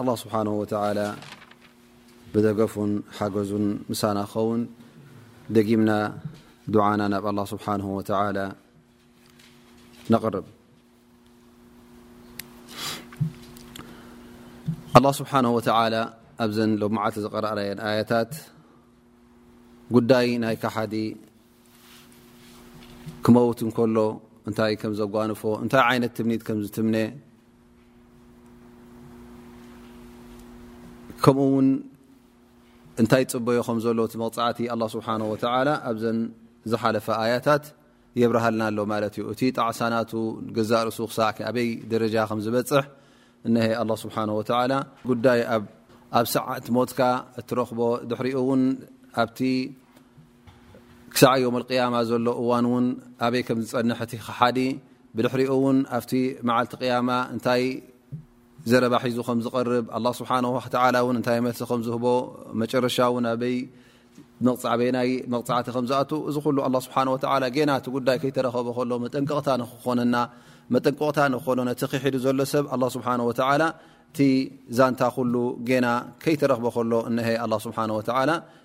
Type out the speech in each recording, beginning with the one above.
ኣላህ ስብሓነሁ ወተዓላ ብደገፉን ሓገዙን ምሳና ክኸውን ደጊምና ዱዓና ናብ ኣላህ ስብሓነሁ ወተዓላ ነቕርብ ኣላህ ስብሓነሁ ወተዓላ ኣብዘን ሎሚ መዓልቲ ዝቐረእናየን ኣያታት ጉዳይ ናይ ካሓዲ ክመውት እንከሎ እንታይ ከም ዘጓንፎ እንታይ ዓይነት ትምኒት ከም ዝትምነ ከምኡ ውን እንታይ ፅበዮ ከም ዘሎ እቲ መቕፃዕቲ ኣላ ስብሓን ወተላ ኣብዘን ዝሓለፈ ኣያታት የብርሃልና ኣሎ ማለት እዩ እቲ ጣዕሳናቱ ገዛእ ርእሱ ክሳዕ ኣበይ ደረጃ ከም ዝበፅሕ እነሀ ኣላ ስብሓን ወተላ ጉዳይ ኣብ ሰዓት ሞትካ እትረኽቦ ድሕሪኡ እውን ኣብቲ ክሳዕ ዮም ቅያማ ዘሎ እዋን ውን ኣበይ ከም ዝፀንሕ እቲ ክሓዲ ብድሕሪኡ ውን ኣብቲ መዓልቲ ቅያማ እንታይ ዘረባ ሒዙ ከም ዝቐርብ ኣላ ስብሓን ወተላ ውን እንታይ መልሲ ከም ዝህቦ መጨረሻ ውን ኣበይ መቕፃዕበናይ መቕፃዕቲ ከም ዝኣ እዚ ኩሉ ኣላ ስብሓን ወተላ ገና እቲ ጉዳይ ከይተረኸቦ ከሎ መጠንቀቕታ ንክኾነና መጠንቀቕታ ንክኾኖ ነቲ ክሒዱ ዘሎ ሰብ ኣላ ስብሓን ወተላ እቲ ዛንታ ኩሉ ገና ከይተረኽቦ ከሎ እሀ ኣላ ስብሓን ወተላ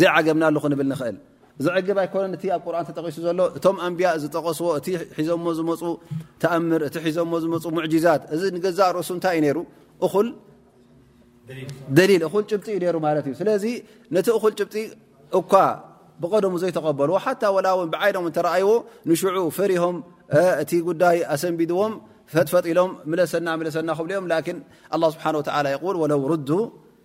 ዘይዓገብናሉ ክንብል ንኽእል ዘዕግብ ኣይኮነን እቲ ኣብ ቁርን ተጠቂሱ ዘሎ እቶም ኣንብያ ዝጠቀስዎ እቲ ሒዞሞ ዝመፁ ተኣምር እቲ ሒዞሞ ዝመፁ ሙዕጂዛት እዚ ንገዛእ ርእሱ እንታይ እዩ ሩ እኹል ደሊል እኹል ጭብጢ እዩ ሩ ማለት እዩ ስለዚ ነቲ እኹል ጭብጢ እኳ ብቀደሙ ዘይተቀበልዎ ሓታ ወላ ውን ብዓይኖም እተረኣይዎ ንሽዑ ፈሪሆም እቲ ጉዳይ ኣሰንቢድዎም ፈጥፈጥ ኢሎም ምለሰና ምለሰና ክብልኦም ላን ኣላ ስብሓን ወተላ ይል ወለው ርዱ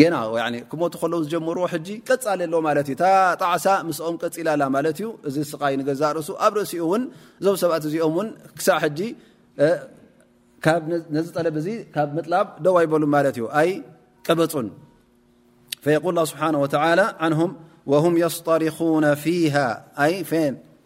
ጌና ክሞቱ ከለዉ ዝጀመርዎ ሕጂ ቀፃሊ ኣሎ ማለት እዩ እታ ጣዕሳ ምስኦም ቀፂላ ኣላ ማለት እዩ እዚ ስቃይ ንገዛእ ርእሱ ኣብ ርእሲኡ እውን እዞም ሰባት እዚኦም ውን ክሳዕ ሕጂ ነዚ ጠለብ እዚ ካብ ምጥላብ ደው ኣይበሉ ማለት እዩ ኣይ ቀበፁን ፈየቁል ስብሓን ወተላ ዓንሁም ወሁም የስጠሪኹነ ፊሃ ኣይ ፌን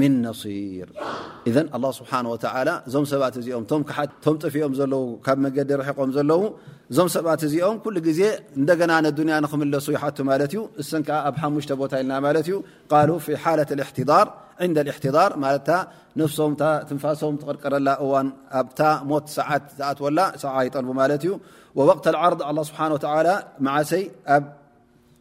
ምን ነሲር እዘ ኣላ ስብሓን ወተላ እዞም ሰባት እዚኦም ቶም ክሓት ቶም ጥፍኦም ዘለዉ ካብ መገዲ ርሒቆም ዘለዉ እዞም ሰባት እዚኦም ኩሉ ግዜ እንደገና ነዱንያ ንክምለሱ ይሓቱ ማለት እዩ እሰን ከዓ ኣብ ሓሙሽተ ቦታ ኢልና ማለት እዩ ቃሉ ፊ ሓለት እሕትዳር ዕንደ እሕትዳር ማለትታ ነፍሶም እታ ትንፋሶም ትቕርቀረላ እዋን ኣብታ ሞት ሰዓት ዝኣትወላ ሰዓ ይጠልቡ ማለት እዩ ወወቅት ዓርድ ኣላ ስብሓን ወተላ መዓሰይ ኣብ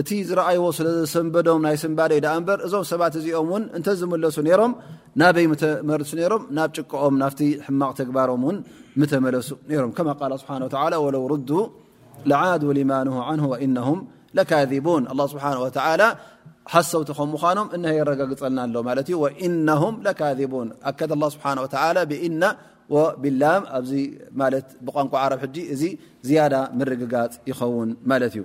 እቲ ዝረኣይዎ ስለ ዘሰንበዶም ናይ ስንባደይ ደኣ እምበር እዞም ሰባት እዚኦም እውን እንተ ዝምለሱ ነይሮም ናበይ ምተመርሱ ነይሮም ናብ ጭቀኦም ናብቲ ሕማቕ ተግባሮም እውን ምተመለሱ ነይሮም ከማ ቃል ስብሓ ወተላ ወለው ርዱ ለዓዱ ሊማንሁ ዓንሁ ወኢነሁም ለካዚቡን ኣላ ስብሓን ወተላ ሓሰውቲ ከም ምዃኖም እነ የረጋግፀልና ኣሎ ማለት እዩ ወኢነሁም ለካዚቡን ኣከድ ኣላ ስብሓን ወተላ ብኢነ ወብላም ኣብዚ ማለት ብቋንቋ ዓረብ ሕጂ እዚ ዝያዳ ምርግጋፅ ይኸውን ማለት እዩ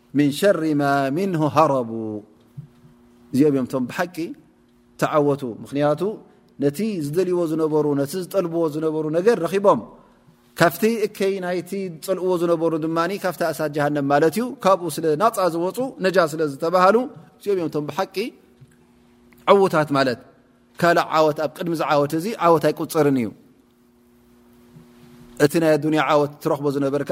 ምን ሸሪ ማ ምንሁ ሃረቡ እዚኦም እዮም ቶም ብሓቂ ተዓወቱ ምክንያቱ ነቲ ዝደልዎ ዝነበሩ ነቲ ዝጠልብዎ ዝነበሩ ነገር ረኺቦም ካብቲ እከይ ናይቲ ዝፀልእዎ ዝነበሩ ድማ ካብቲ ኣሳ ጀሃንም ማለት እዩ ካብኡ ስለ ናፃ ዝወፁ ነጃ ስለ ዝተባሃሉ እዚኦም እዮም ቶም ብሓቂ ዕዉታት ማለት ካልእ ዓወት ኣብ ቅድሚ ዝዓወት እዚ ዓወት ኣይቁፅርን እዩ እቲ ናይ ኣዱኒያ ዓወት ትረኽቦ ዝነበርካ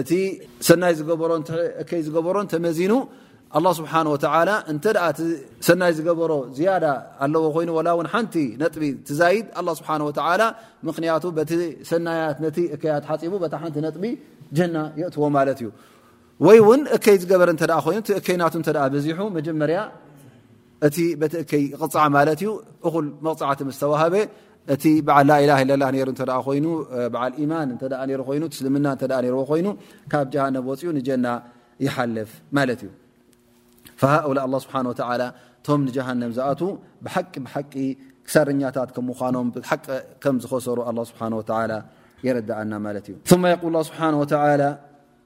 እቲ ሰናይ ዝገበሮ እከይ ዝገበሮን ተመዚኑ ኣላ ስብሓን ወተላ እንተ እቲ ሰናይ ዝገበሮ ዝያዳ ኣለዎ ኮይኑ ወላ እውን ሓንቲ ነጥቢ ትዛይድ ኣላ ስብሓን ወተላ ምክንያቱ በቲ ሰናያት ነቲ እከያት ሓፂቡ በታ ሓንቲ ነጥቢ ጀና የእትዎ ማለት እዩ ወይ እውን እከይ ዝገበረ እተ ኮይኑ እቲ እከይናቱ እተ በዚሑ መጀመርያ እቲ በቲ እከይ ይቕፃዕ ማለት እዩ እኹል መቕፃዕቲ ምስ ተዋህበ እቲ በዓል ላኢላሃ ኢለላህ ነይሩ እንተ ኮይኑ በዓል ኢማን እንተ ነይሩ ኮይኑ ትስልምና እንተ ነይርዎ ኮይኑ ካብ ጀሃነብ ወፂኡ ንጀና ይሓልፍ ማለት እዩ ፈሃኡላ ኣላ ስብሓን ወተዓላ እቶም ንጀሃነም ዝኣት ብሓቂ ብሓቂ ክሳርኛታት ከም ምዃኖም ብሓቂ ከም ዝኸሰሩ ኣላ ስብሓን ወተዓላ የረድኣና ማለት እዩ ثመ የቁል ስብሓን ወተዓላ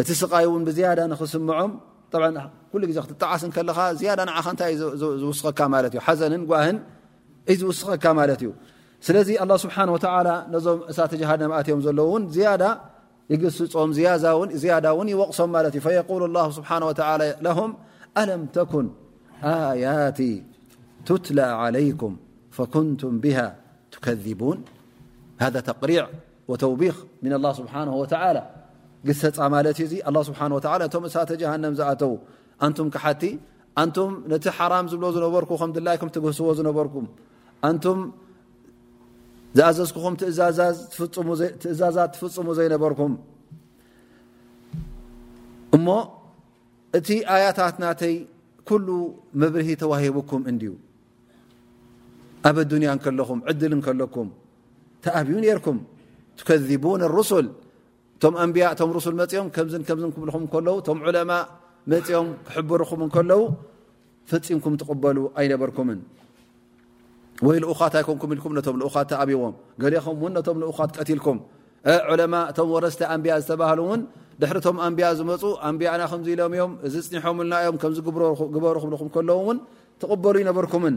እቲ ስቃይ ን ብዝያዳ ንክስምዖም ኩሉ ግዜ ክትጣዓስ ከለካ ዝያዳ ንዓኻ እታይ ዩ ዝውስኸካ ማለት እዩ ሓዘንን ጓህን እዩ ዝውስኸካ ማለት እዩ ስለዚ ኣላ ስብሓን ወተላ ነዞም እሳተ ጀሃድ ነምኣትዮም ዘለዉ ውን ዝያዳ ይግስፆም ዝያዳ ውን ይወቕሶም ማለት እዩ ፈየቁሉ ላ ስብሓ ወተ ለሁም ኣለም ተኩን ኣያት ትትላ ዓለይኩም ፈኩንቱም ብሃ ትከቡን ሃ ተቅሪዕ ወተውቢኽ ምና ኣላ ስብሓን ወተላ ግሰፃ ማለት እዩ እዚ ኣላ ስብሓን ወላ እቶም እሳተ ጀሃንም ዝኣተዉ ኣንቱም ክሓቲ ኣንቱም ነቲ ሓራም ዝብሎ ዝነበርኩ ከም ድላይኩም ትግህስዎ ዝነበርኩም ኣንቱም ዝኣዘዝኩኹም ትእዛዛት ትፍፅሙ ዘይነበርኩም እሞ እቲ ኣያታት ናተይ ኩሉ መብርሂ ተዋሂቡኩም እንድዩ ኣብ ኣዱንያ ከለኹም ዕድል ከለኩም ተኣብዩ ነርኩም ትከذቡን ሩሱል እቶም ኣንብያ እቶም ሩሱል መፅኦም ከምዝ ከምዝ ክብልኹም ከለዉ እቶም ዑለማ መፅኦም ክሕብርኹም ከለዉ ፈፂምኩም ትቕበሉ ኣይነበርኩምን ወይ ልኡኻት ኣይኮንኩም ኢልኩም ነቶም ልኡኻት ተኣብዎም ገሌኹም እውን ነቶም ልኡኻት ቀትልኩም ዑለማ እቶም ወረስቲ ኣንብያ ዝተባህሉ እውን ድሕሪ ቶም ኣንብያ ዝመፁ ኣንብያና ከምዚ ኢሎም እዮም እዚ ፅኒሖምልና እዮም ከምዚ ግበሩ ክብልኹም ከለዉ እውን ትቕበሉ ኣይነበርኩምን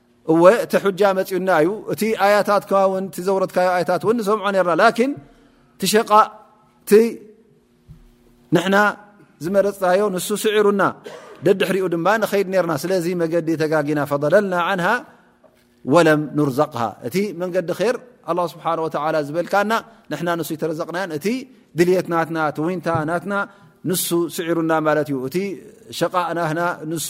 እወ እቲ ጃ መፅዩና እዩ እቲ ኣያታትካ ን ዘውረድካዮ ኣያታት ን ንሰምዖ ርና ላን ቲ ሸቃ ቲ ንሕና ዝመረፅናዮ ንሱ ስዒሩና ደድሕሪኡ ድማ ንኸይድ ርና ስለዚ መገዲ ተጋጊና ፈضለልና ን ወለም ንርዘቅ እቲ መንገዲ ር ኣ ስብሓ ዝበልካና ንና ንሱ ይተረዘቕናዮ እቲ ድልት ናትና ቲ ዊንታ ናትና ንሱ ስዒሩና ማለት እዩ እቲ ሸቃ ናና ንሱ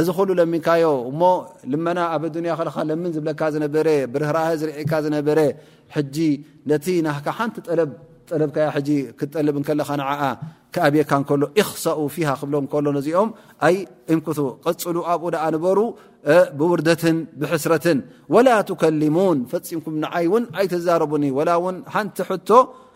እዚ ኩሉ ለሚንካዮ እሞ ልመና ኣብ ኣዱንያ ከለካ ለምን ዝብለካ ዝነበረ ብርህራሀ ዝርዒካ ዝነበረ ሕጂ ነቲ ናካ ሓንቲ ጠለብ ጠለብካያ ሕጂ ክትጠልብ እንከለካ ንዓኣ ክኣብየካ እንከሎ ኢክሰኡ ፊሃ ክብሎ እንከሎ ነዚኦም ኣይ እንኩቱ ቀፅሉ ኣብኡ ደኣ ንበሩ ብውርደትን ብሕስረትን ወላ ትከሊሙን ፈፂምኩም ንዓይ እውን ኣይተዛረቡኒ ወላ እውን ሓንቲ ሕቶ